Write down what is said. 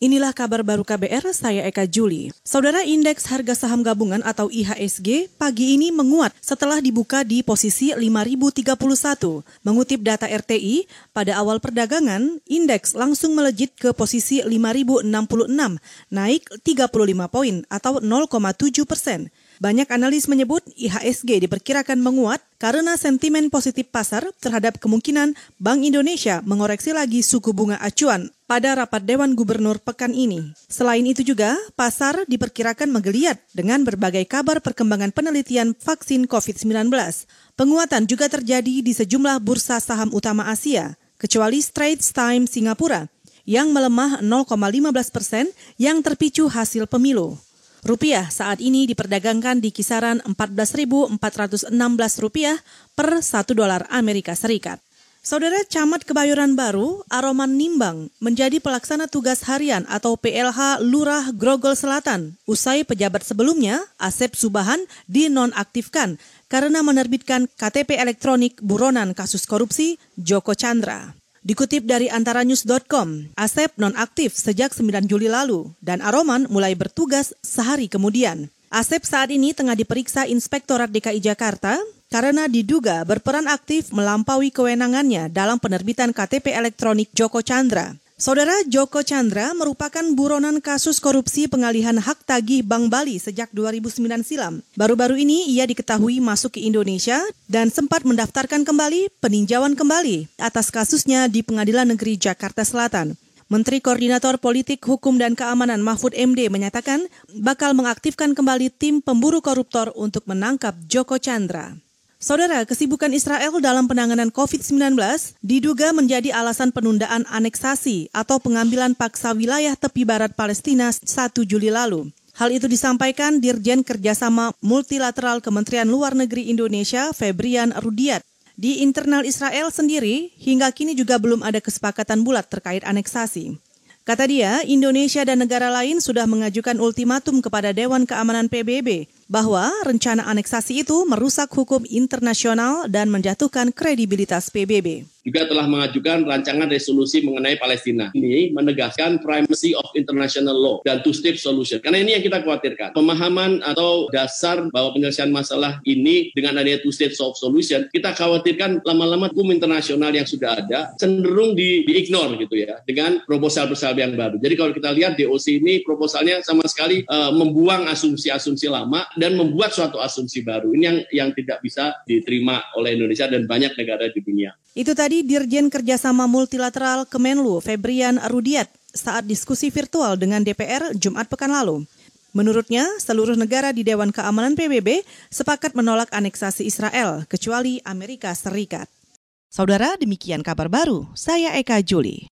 Inilah kabar baru KBR, saya Eka Juli. Saudara Indeks Harga Saham Gabungan atau IHSG pagi ini menguat setelah dibuka di posisi 5031. Mengutip data RTI, pada awal perdagangan, indeks langsung melejit ke posisi 5066, naik 35 poin atau 0,7 persen. Banyak analis menyebut IHSG diperkirakan menguat karena sentimen positif pasar terhadap kemungkinan Bank Indonesia mengoreksi lagi suku bunga acuan pada rapat Dewan Gubernur pekan ini. Selain itu juga, pasar diperkirakan menggeliat dengan berbagai kabar perkembangan penelitian vaksin COVID-19. Penguatan juga terjadi di sejumlah bursa saham utama Asia, kecuali Straits Times Singapura, yang melemah 0,15 persen yang terpicu hasil pemilu. Rupiah saat ini diperdagangkan di kisaran 14.416 rupiah per 1 dolar Amerika Serikat. Saudara Camat Kebayoran Baru, Aroman Nimbang, menjadi pelaksana tugas harian atau PLH Lurah Grogol Selatan. Usai pejabat sebelumnya, Asep Subahan, dinonaktifkan karena menerbitkan KTP elektronik buronan kasus korupsi Joko Chandra. Dikutip dari antaranews.com, Asep nonaktif sejak 9 Juli lalu dan Aroman mulai bertugas sehari kemudian. Asep saat ini tengah diperiksa Inspektorat DKI Jakarta karena diduga berperan aktif melampaui kewenangannya dalam penerbitan KTP elektronik Joko Chandra. Saudara Joko Chandra merupakan buronan kasus korupsi pengalihan hak tagih Bank Bali sejak 2009 silam. Baru-baru ini ia diketahui masuk ke Indonesia dan sempat mendaftarkan kembali peninjauan kembali atas kasusnya di Pengadilan Negeri Jakarta Selatan. Menteri Koordinator Politik, Hukum, dan Keamanan Mahfud MD menyatakan bakal mengaktifkan kembali tim pemburu koruptor untuk menangkap Joko Chandra. Saudara, kesibukan Israel dalam penanganan COVID-19 diduga menjadi alasan penundaan aneksasi atau pengambilan paksa wilayah tepi barat Palestina 1 Juli lalu. Hal itu disampaikan Dirjen Kerjasama Multilateral Kementerian Luar Negeri Indonesia, Febrian Rudiat. Di internal Israel sendiri, hingga kini juga belum ada kesepakatan bulat terkait aneksasi. Kata dia, Indonesia dan negara lain sudah mengajukan ultimatum kepada Dewan Keamanan PBB bahwa rencana aneksasi itu merusak hukum internasional dan menjatuhkan kredibilitas PBB juga telah mengajukan rancangan resolusi mengenai Palestina. Ini menegaskan primacy of international law dan two-state solution. Karena ini yang kita khawatirkan. Pemahaman atau dasar bahwa penyelesaian masalah ini dengan adanya two-state solution, kita khawatirkan lama-lama hukum internasional yang sudah ada cenderung di, di-ignore gitu ya dengan proposal-proposal yang baru. Jadi kalau kita lihat DOC ini proposalnya sama sekali uh, membuang asumsi-asumsi lama dan membuat suatu asumsi baru. Ini yang yang tidak bisa diterima oleh Indonesia dan banyak negara di dunia. Itu tadi Dirjen Kerjasama Multilateral Kemenlu Febrian Rudiat saat diskusi virtual dengan DPR Jumat pekan lalu. Menurutnya, seluruh negara di Dewan Keamanan PBB sepakat menolak aneksasi Israel, kecuali Amerika Serikat. Saudara, demikian kabar baru. Saya Eka Juli.